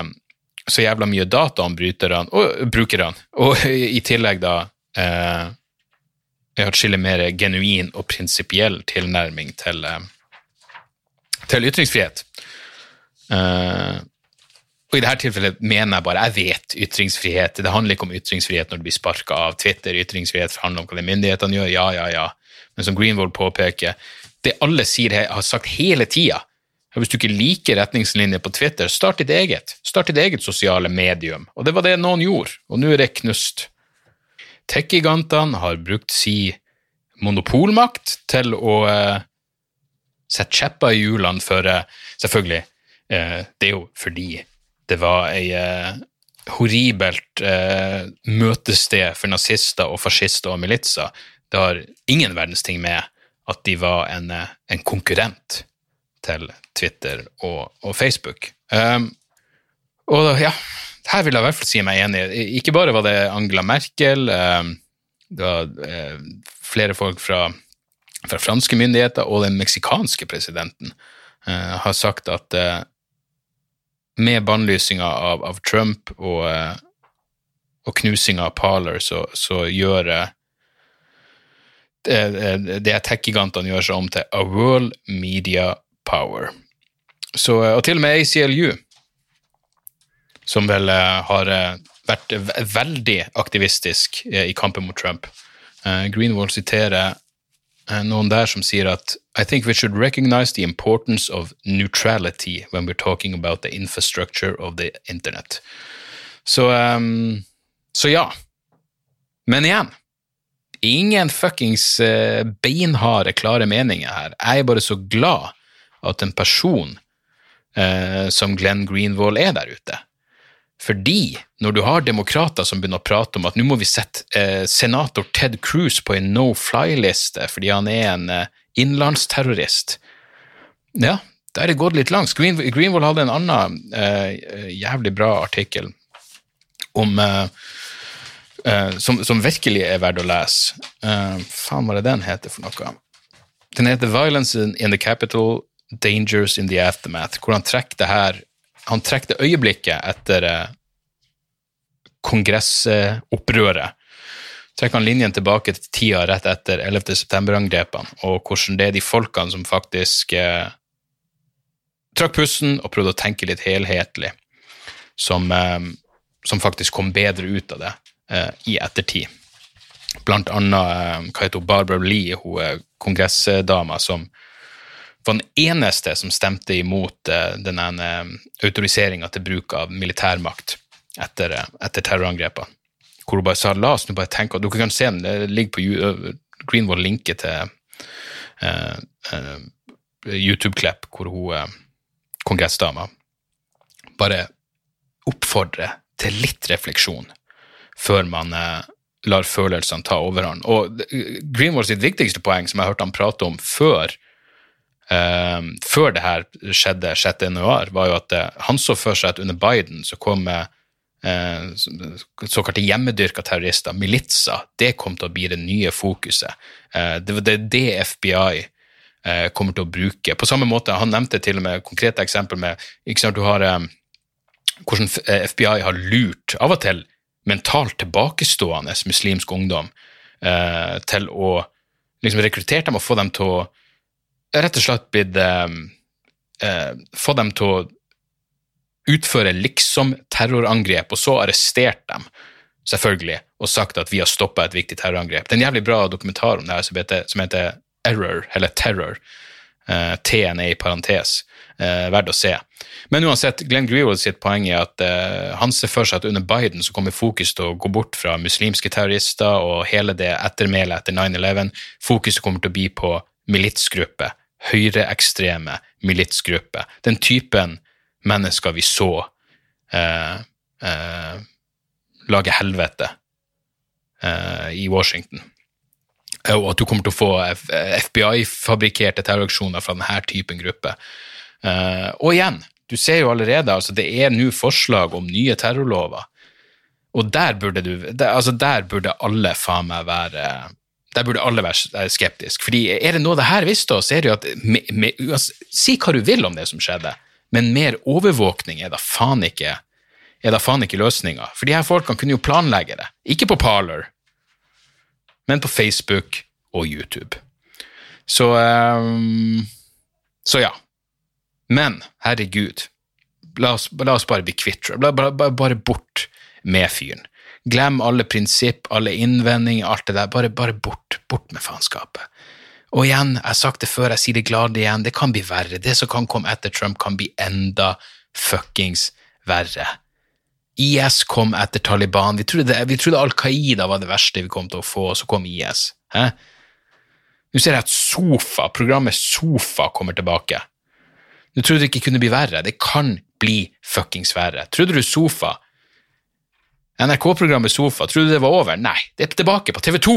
så jævla mye data om bryterne og brukerne, og i tillegg da eh, atskillig mer genuin og prinsipiell tilnærming til, til ytringsfrihet. Eh, og I dette tilfellet mener jeg bare jeg vet ytringsfrihet. Det handler ikke om ytringsfrihet når du blir sparka av Twitter. Ytringsfrihet handler om hva myndighetene gjør. Ja, ja, ja. Men som Greenwald påpeker, det alle sier, har sagt hele tida Hvis du ikke liker retningslinjer på Twitter, start ditt eget. Start ditt eget sosiale medium. Og det var det noen gjorde, og nå er det knust. Tech-gigantene har brukt si monopolmakt til å eh, sette kjepper i hjulene for eh, Selvfølgelig, Eh, det er jo fordi det var ei eh, horribelt eh, møtested for nazister og fascister og militser. Det har ingen verdens ting med at de var en, en konkurrent til Twitter og, og Facebook. Um, og ja, her vil jeg i hvert fall si meg enig. Ikke bare var det Angela Merkel, um, det var uh, flere folk fra, fra, franske myndigheter og den meksikanske presidenten uh, har sagt at uh, med bannlysinga av, av, Trump og, eh, og knusinga av Parler, så, så gjør det, det tech-gigantene gjør seg om til a world media power. Så, og til og med ACLU, som vel eh, har, vært ve- veldig aktivistisk eh, i kampen mot Trump. Greenwall siterer eh, noen der som sier at I think we should recognize the importance of neutrality when we're talking about the infrastructure of the internet. Så, um, så ja. Men igjen, ingen fuckings eh, beinharde, klare meninger her. Jeg er bare så glad at en person eh, som Glenn Greenwald er der ute. Fordi når du har demokrater som begynner å prate om at nå må vi sette eh, senator Ted Cruz på en no fly-liste fordi han er en eh, innlandsterrorist, ja, da er det gått litt langt. Green, Greenwald hadde en annen eh, jævlig bra artikkel om eh, eh, som, som virkelig er verdt å lese. Eh, faen, hva er det den heter for noe? Den heter Violence in the Capital, Dangers in the Aftermath, hvor han trekker det her Han trekker det øyeblikket etter eh, kongressopprøret. Trekker han linjen tilbake til tida rett etter 11. september-angrepene, og hvordan det er de folkene som faktisk eh, trakk pusten og prøvde å tenke litt helhetlig, som, eh, som faktisk kom bedre ut av det eh, i ettertid. Blant annet eh, hva heter Barbara Lee, hun er kongressdama som var den eneste som stemte imot den denne eh, autoriseringa til bruk av militærmakt etter, eh, etter terrorangrepene. Hvor hun bare sa la oss nå bare tenke og Dere kan se den, det ligger på Greenwald linke til uh, uh, YouTube-klipp hvor hun uh, kongressdama bare oppfordrer til litt refleksjon før man eh, lar følelsene ta overhånd. Og eh, Greenwald sitt viktigste poeng, som jeg hørte han prate om før eh, før det her skjedde 6. januar, var jo at eh, han så for seg at under Biden så kom eh, såkalte hjemmedyrka terrorister, militser, det kom til å bli det nye fokuset. Eh, det var det, FBI eh, kommer til å bruke. På samme måte, han nevnte til og med konkrete eksempel med ikke sant, du har eh, hvordan FBI har lurt, av og til mentalt tilbakestående muslimsk ungdom, til å liksom rekruttere dem og få dem til å rett og slett blitt eh, eh, Få dem til å utføre liksom-terrorangrep, og så arrestert dem, selvfølgelig, og sagt at vi har stoppa et viktig terrorangrep. Det er en jævlig bra dokumentar om det her som heter, som heter Error, eller Terror. Eh, er i parentes. Eh, verdt å se. Men uansett, Glenn Grewald sitt poeng er at eh, han ser for seg at under Biden så kommer fokus til å gå bort fra muslimske terrorister og hele det ettermælet etter 9-11. Fokuset kommer til å bli på militsgrupper, høyreekstreme militsgrupper. Den typen mennesker vi så eh, eh, lage helvete eh, i Washington. Eh, Og at du kommer til å få FBI-fabrikkerte terroraksjoner fra denne typen gruppe. Eh, og igjen, du ser jo allerede, altså det er nå forslag om nye terrorlover. Og der burde du, der, altså der burde alle faen meg være der burde alle være skeptiske. Fordi er det noe det her visste oss, er det jo at med, med, altså, Si hva du vil om det som skjedde, men mer overvåkning er da faen ikke er da faen ikke løsninga. For de her folkene kunne jo planlegge det. Ikke på Parler, men på Facebook og YouTube. Så um, Så ja. Men herregud, la oss, la oss bare bli kvitt bare, bare bort med fyren. Glem alle prinsipp, alle innvendinger, alt det der. Bare, bare bort. Bort med faenskapet. Og igjen, jeg har sagt det før, jeg sier det glad igjen, det kan bli verre. Det som kan komme etter Trump, kan bli enda fuckings verre. IS kom etter Taliban. Vi trodde, vi trodde Al Qaida var det verste vi kom til å få, og så kom IS. Hæ? Nå ser jeg at Sofa, programmet Sofa kommer tilbake. Du trodde det ikke kunne bli verre. Det kan bli fuckings verre. Trodde du Sofa, NRK-programmet Sofa, trodde du det var over? Nei, det er tilbake på TV2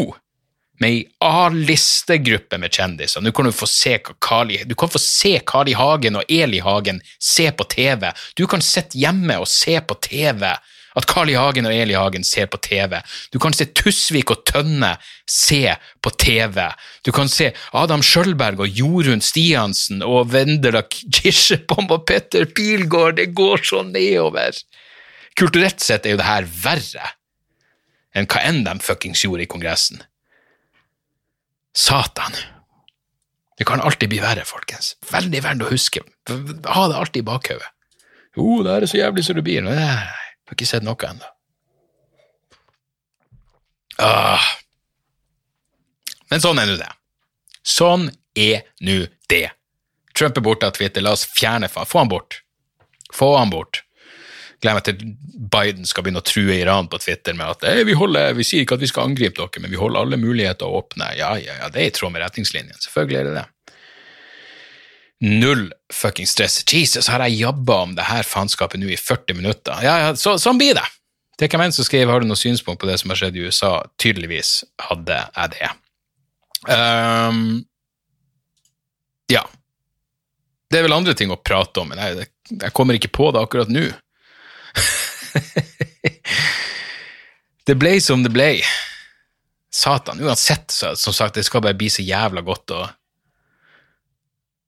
med ei A-listegruppe med kjendiser. Nå kan du få se Kali, du kan få se Kali Hagen og Eli Hagen se på TV. Du kan sitte hjemme og se på TV. At Kali Hagen og Eli Hagen ser på TV. Du kan se Tusvik og Tønne se på TV. Du kan se Adam Skjølberg og Jorunn Stiansen og Vendela Kirsebom og Petter Pilgaard. Det går så nedover. Kulturelt sett er jo det her verre enn hva enn de fuckings gjorde i Kongressen. Satan. Det kan alltid bli verre, folkens. Veldig verdt å huske. Ha det alltid i bakhodet. Jo, det her er så jævlig som det blir. Nei, jeg har ikke sett noe ennå. Ah. Men sånn er nå det. Sånn er nå det. Trump er borte av Twitter, la oss fjerne Få han bort. Få han bort. Meg til Biden skal begynne å true Iran på Twitter med at «Eh, vi, holder, vi sier ikke at vi skal angripe dere, men vi holder alle muligheter åpne. Ja, ja, ja, det er i tråd med retningslinjene. Selvfølgelig er det det. Null fucking stress. Jesus, har jeg jabba om det her faenskapet nå i 40 minutter? Ja, ja, så, sånn blir det. Til hvem enn som skriver, har du noe synspunkt på det som har skjedd i USA? Tydeligvis hadde jeg det. Um, ja. Det er vel andre ting å prate om, men jeg, jeg kommer ikke på det akkurat nå. det ble som det ble. Satan. Uansett, så, som sagt, det skal bare bli så jævla godt å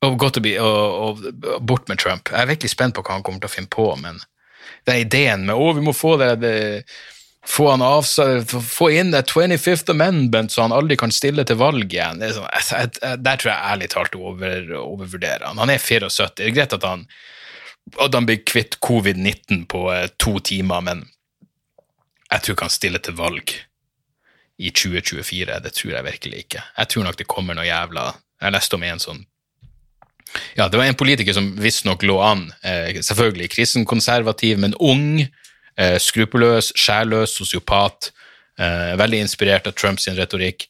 og godt å bli og, og, bort med Trump. Jeg er virkelig spent på hva han kommer til å finne på, men den ideen med å, vi må få det, det få, avsa- få inn det 25th Amendment så han aldri kan stille til valg igjen, sånn, jeg, jeg, der tror jeg ærlig talt over, overvurderer han. Han er 74. Det er greit at han, at han blir kvitt covid-19 på eh, to timer, men jeg tror ikke han stiller til valg i 2024. Det tror jeg virkelig ikke. Jeg tror nok det kommer noe jævla Jeg leste om en sånn ja, det var en politiker som visstnok lå an, eh, selvfølgelig kristenkonservativ, men ung, eh, skruppelløs, sjælløs, sosiopat. Veldig inspirert av Trumps retorikk.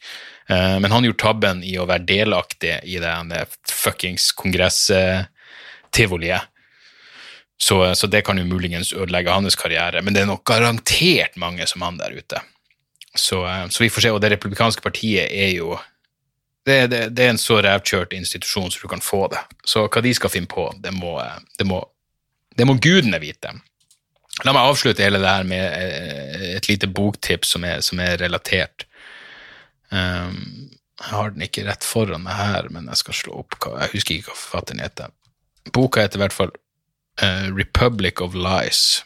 Men han gjorde tabben i å være delaktig i det eh, fuckings kongress-tivoliet. Så, så det kan jo muligens ødelegge hans karriere, men det er nok garantert mange som han der ute. Så, eh, så vi får se. Og det republikanske partiet er jo det, det, det er en så rævkjørt institusjon som du kan få det. Så hva de skal finne på, det må, det må, må gudene vite. La meg avslutte hele det her med eh, et lite boktips som er, som er relatert. Um, jeg har den ikke rett foran meg her, men jeg skal slå opp hva Jeg husker ikke hva forfatteren heter. Boka heter i hvert fall eh, Republic of Lies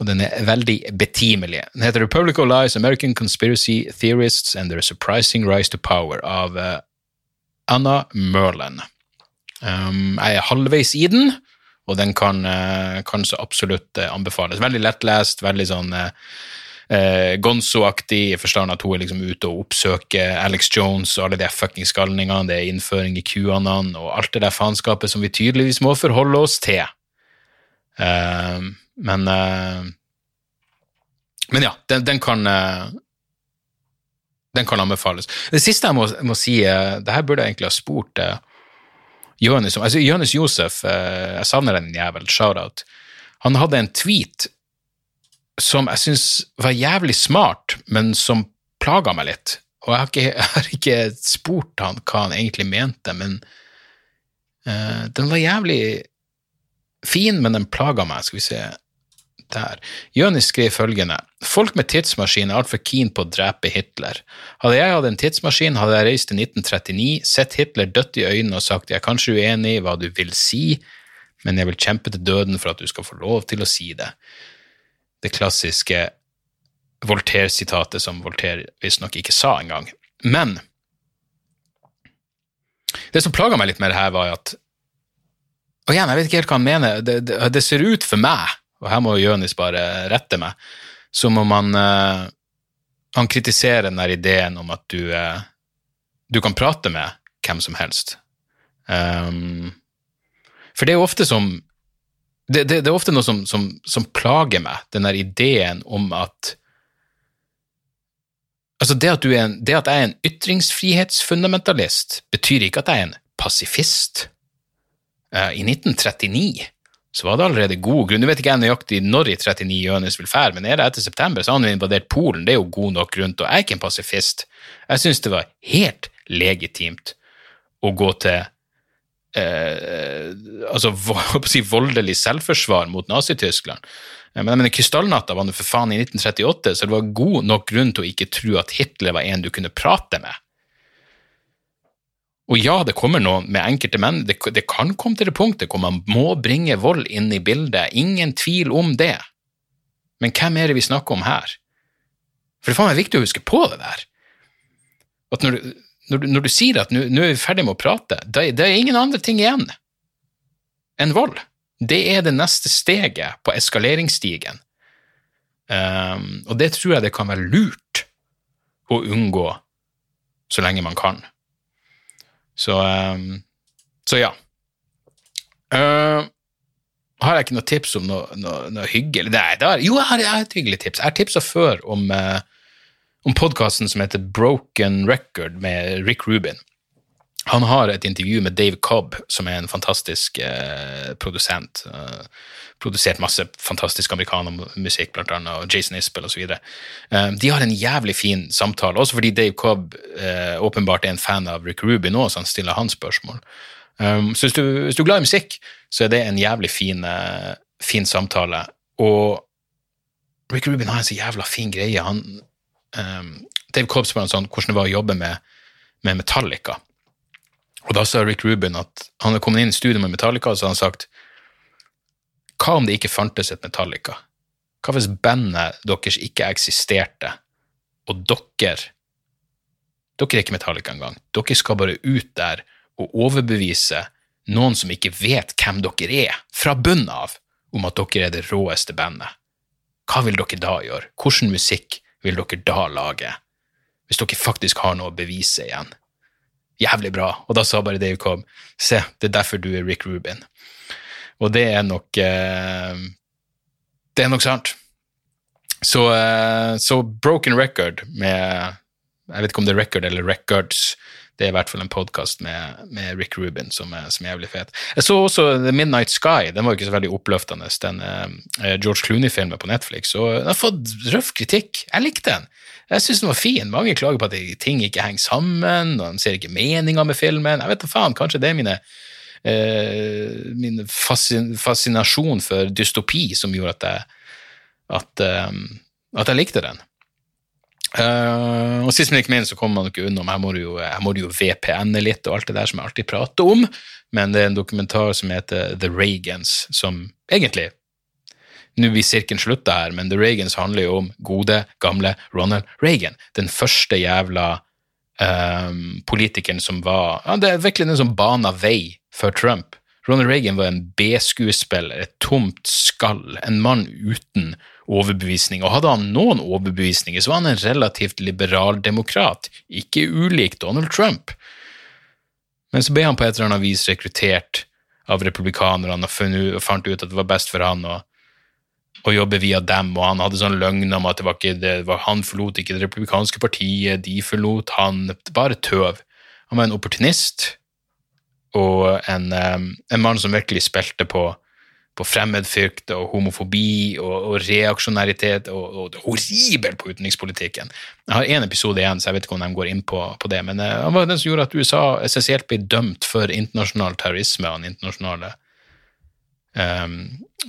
og den er veldig betimelig. Den heter Republic of Lies, American Conspiracy Theorists and Their Surprising Rise to Power av uh, Anna Merlin. Um, jeg er halvveis i den, og den kan, uh, kan så absolutt anbefales. Veldig lettlest, veldig sånn eh, eh, Gonzo-aktig, i forstand at hun er liksom ute og oppsøker Alex Jones og alle de fuckings galningene, det er innføring i QAnon og alt det der faenskapet som vi tydeligvis må forholde oss til. Eh, men eh, Men ja, den, den kan eh, Den kan anbefales. Det siste jeg må, må si, eh, det her burde jeg egentlig ha spurt uh, Jonis om. Altså, Jonis Josef, eh, jeg savner den jævel, shout-out. Han hadde en tweet som jeg syns var jævlig smart, men som plaga meg litt. Og jeg har ikke, jeg har ikke spurt han hva han egentlig mente, men uh, den var jævlig fin, men den plaga meg. Skal vi se der. Jonis skrev følgende Folk med tidsmaskin er altfor keen på å drepe Hitler. Hadde jeg hatt en tidsmaskin, hadde jeg reist til 1939, sett Hitler dødt i øynene og sagt jeg er kanskje uenig i hva du vil si, men jeg vil kjempe til døden for at du skal få lov til å si det. Det klassiske Voltaire-sitatet som Voltaire visstnok ikke sa engang. Men det som plaga meg litt med det her, var at og igjen, jeg vet ikke helt hva han mener. Det, det, det ser ut for meg, og her må Jonis bare rette meg, som om han, uh, han kritiserer den der ideen om at du, uh, du kan prate med hvem som helst. Um, for det er jo ofte som Det, det, det er ofte noe som, som, som plager meg, den der ideen om at Altså, det at, du en, det at jeg er en ytringsfrihetsfundamentalist, betyr ikke at jeg er en pasifist. Eh, I 1939 så var det allerede god grunn. Nå vet ikke jeg nøyaktig når i 39 Johannes vil fære, men er det etter september, så har han invadert Polen. Det er jo god nok grunn. Og jeg er ikke en pasifist. Jeg syns det var helt legitimt å gå til eh, altså si, voldelig selvforsvar mot Nazi-Tyskland. Eh, Men jeg mener, Krystallnatta var nå for faen i 1938, så det var god nok grunn til å ikke tro at Hitler var en du kunne prate med. Og ja, det kommer noe med enkelte menn, det, det kan komme til det punktet hvor man må bringe vold inn i bildet, ingen tvil om det. Men hvem er det vi snakker om her? For det er faen meg viktig å huske på det der. At når du, når du, når du sier at nå er vi ferdig med å prate, da er det er ingen andre ting igjen enn vold. Det er det neste steget på eskaleringsstigen. Um, og det tror jeg det kan være lurt å unngå så lenge man kan. Så, um, så ja. Uh, har jeg ikke noe tips om noe, noe, noe hyggelig Nei, har, jo, jeg har, jeg har, et hyggelig tips. Jeg har tipsa før om, uh, om podkasten som heter Broken Record med Rick Rubin. Han har et intervju med Dave Cobb, som er en fantastisk eh, produsent. Eh, produsert masse fantastisk amerikanermusikk, blant annet, og Jason Isbell osv. Eh, de har en jævlig fin samtale, også fordi Dave Cobb eh, åpenbart er en fan av Rick Rubin òg, så han stiller hans spørsmål. Um, så hvis du, hvis du, er glad i musikk, så er det en jævlig fin, eh, fin samtale. Og Rick Rubin har en så jævla fin greie. Han, um, Dave Cobb spør han sånn hvordan det var å jobbe med, med Metallica. Og da sa Rick Rubin at han hadde kommet inn i studio med Metallica, og så hadde han sagt Hva om det ikke fantes et Metallica? Hva hvis bandet deres ikke eksisterte, og dere Dere er ikke Metallica engang. Dere skal bare ut der og overbevise noen som ikke vet hvem dere er, fra bunnen av, om at dere er det råeste bandet. Hva vil dere da gjøre? Hvordan musikk vil dere da lage? Hvis dere faktisk har noe å bevise igjen jævlig bra. Og da sa bare Dave Cobb se, det er derfor du er Rick Rubin. Og det er nok eh, Det er nok sant. Så, eh, så, Broken Record med Jeg vet ikke om det er Record eller Records. Det er i hvert fall en podkast med, med, Rick Rubin som er, som er, jævlig fet. Jeg så også The Midnight Sky. Den var jo ikke så veldig oppløftende. Den eh, George Clooney-filmen på Netflix. Og den har fått røff kritikk. Jeg likte den. Jeg syns den var fin. Mange klager på at ting ikke henger sammen, og de ser ikke meninga med filmen. Jeg vet da faen, kanskje det er mine eh, min fascinasjon for dystopi som gjorde at jeg, at, um, at jeg likte den. Uh, og sist, men ikke minst, så kommer man ikke unna. Her må du jo, jo VPN-e litt og alt det der som jeg alltid prater om. Men det er en dokumentar som heter The Reagans, som egentlig nå blir sirkelen slutta her, men The Reagans handler jo om gode, gamle Ronald Reagan. Den første jævla um, politikeren som var ja, Det er virkelig den som bana vei for Trump. Ronald Reagan var en B-skuespiller, et tomt skall, en mann uten overbevisning. Og hadde han noen overbevisninger, så var han en relativt liberal demokrat, ikke ulik Donald Trump. Men så ble han på et eller annet vis rekruttert av republikanerne og fant ut at det var best for han å å, jobbe via dem, og han hadde sånn løgn om at det var ikke det, var, han forlot ikke det republikanske partiet, de forlot han Bare tøv. Han var en opportunist og en, en mann som virkelig spilte på, på fremmedfrykt og homofobi og, og reaksjonæritet og, og horribel på utenrikspolitikken. Jeg har én episode igjen, så jeg vet ikke om de går inn på, på det, men uh, han var den som gjorde at USA essensielt ble dømt for internasjonal terrorisme og den internasjonale um,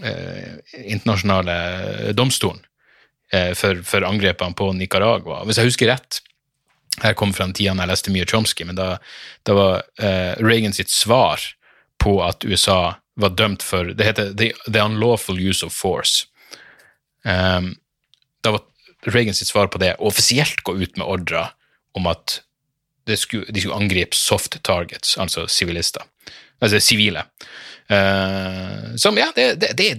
uh, internasjonale domstolen uh, for, for, angrepene på Nicaragua. Hvis jeg husker rett, her kom fra den tida jeg leste mye Chomsky, men da, da var uh, Reagan sitt svar på at USA var dømt for Det heter The, the Unlawful Use of Force. Um, da var Reagan sitt svar på det offisielt gå ut med ordre om at skulle, de skulle angripe soft targets, altså sivilister. Altså sivile. Uh, som, ja, det, det, det,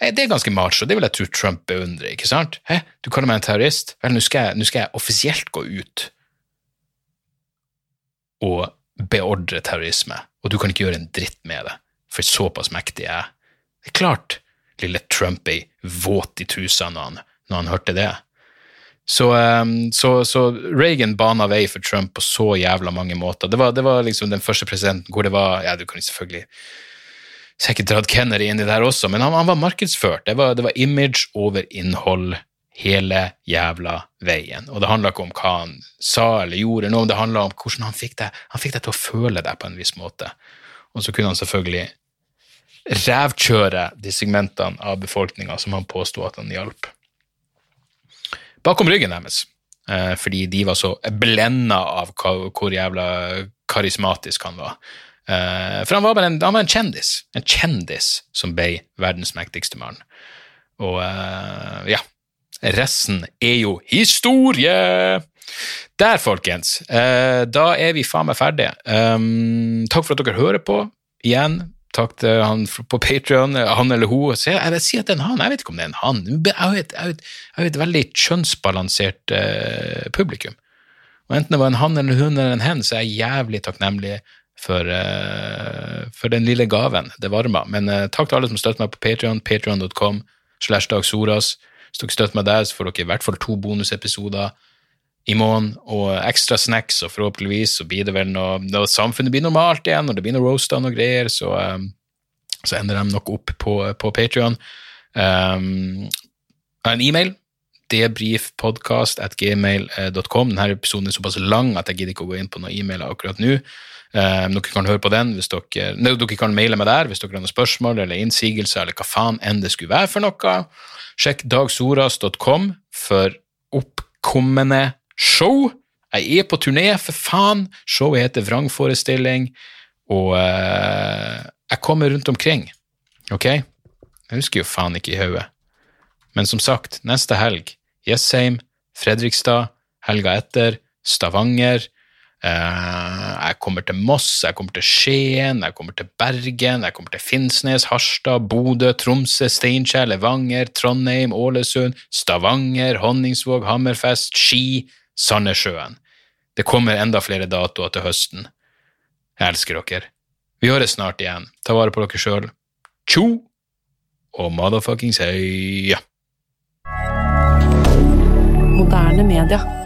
det, er ganske macho. Det vil jeg tro Trump beundrer. ikke sant? Hæ? Du kaller meg en terrorist? Vel, nå skal, skal jeg offisielt gå ut og beordre terrorisme, og du kan ikke gjøre en dritt med det, for såpass mektig er. Det er klart lille Trump våt i trusa når han, når han hørte det. Så, um, så, så, Reagan bana vei for Trump på så jævla mange måter. Det var, det var liksom den første presidenten hvor det var Ja, du kan selvfølgelig sikkert dratt Kennedy inn i det her også, men han, han var markedsført. Det var, det var, image over innhold hele jævla veien. Og det handla ikke om hva han sa eller gjorde, noe, det handla om hvordan han fikk deg Han fikk deg til å føle deg på en viss måte. Og så kunne han selvfølgelig rævkjøre de segmentene av befolkninga som han påsto at han hjalp bakom ryggen deres. Eh, fordi de var så blenda av hvor jævla karismatisk han var. Eh, for han var bare en, han var en kjendis. En kjendis som ble verdens mektigste mann. Og eh, ja Resten er jo historie! Der, folkens. Da er vi faen meg ferdige. Takk for at dere hører på. Igjen, Takk til han på Patrion, han eller hun. Så jeg, jeg vil si at det er en han, jeg vet ikke om det er en han. Jeg har et, et, veldig kjønnsbalansert eh, publikum. Og enten det var en han eller hun eller en hen, så er jeg jævlig takknemlig for, eh, for den lille gaven. Det varma. Men eh, takk til alle som støtter meg på Patreon, patreon.com slash dagsoras. Hvis dere støtter meg der, så får dere i hvert fall to bonusepisoder i måneden, og ekstra snacks, og forhåpentligvis så blir det vel noe Når samfunnet blir normalt igjen, og det blir noe roaster og greier, så, um, så ender de nok opp på, på Patrion. Um, en e-mail, debrifpodkast.gmail.com. Denne episoden er såpass lang at jeg gidder ikke å gå inn på noen e-mailer akkurat nå. Um, dere kan høre på den hvis dere, nei, dere kan maile meg der hvis dere har noen spørsmål eller innsigelser eller hva faen enn det skulle være for noe. Sjekk dagsoras.com for oppkommende show. Jeg er på turné, for faen! Showet heter Vrangforestilling, og uh, jeg kommer rundt omkring, ok? Jeg husker jo faen ikke i hodet. Men som sagt, neste helg, Jessheim, Fredrikstad, helga etter, Stavanger. Uh, jeg kommer til Moss, jeg kommer til Skien, jeg kommer til Bergen, jeg kommer til Finnsnes, Harstad, Bodø, Tromsø, Steinkjer, Levanger, Trondheim, Ålesund, Stavanger, Honningsvåg, Hammerfest, Ski, Sandnessjøen. Det kommer enda flere datoer til høsten. Jeg elsker dere. Vi høres snart igjen. Ta vare på dere sjøl. Tjo og motherfuckings heia! Moderne media.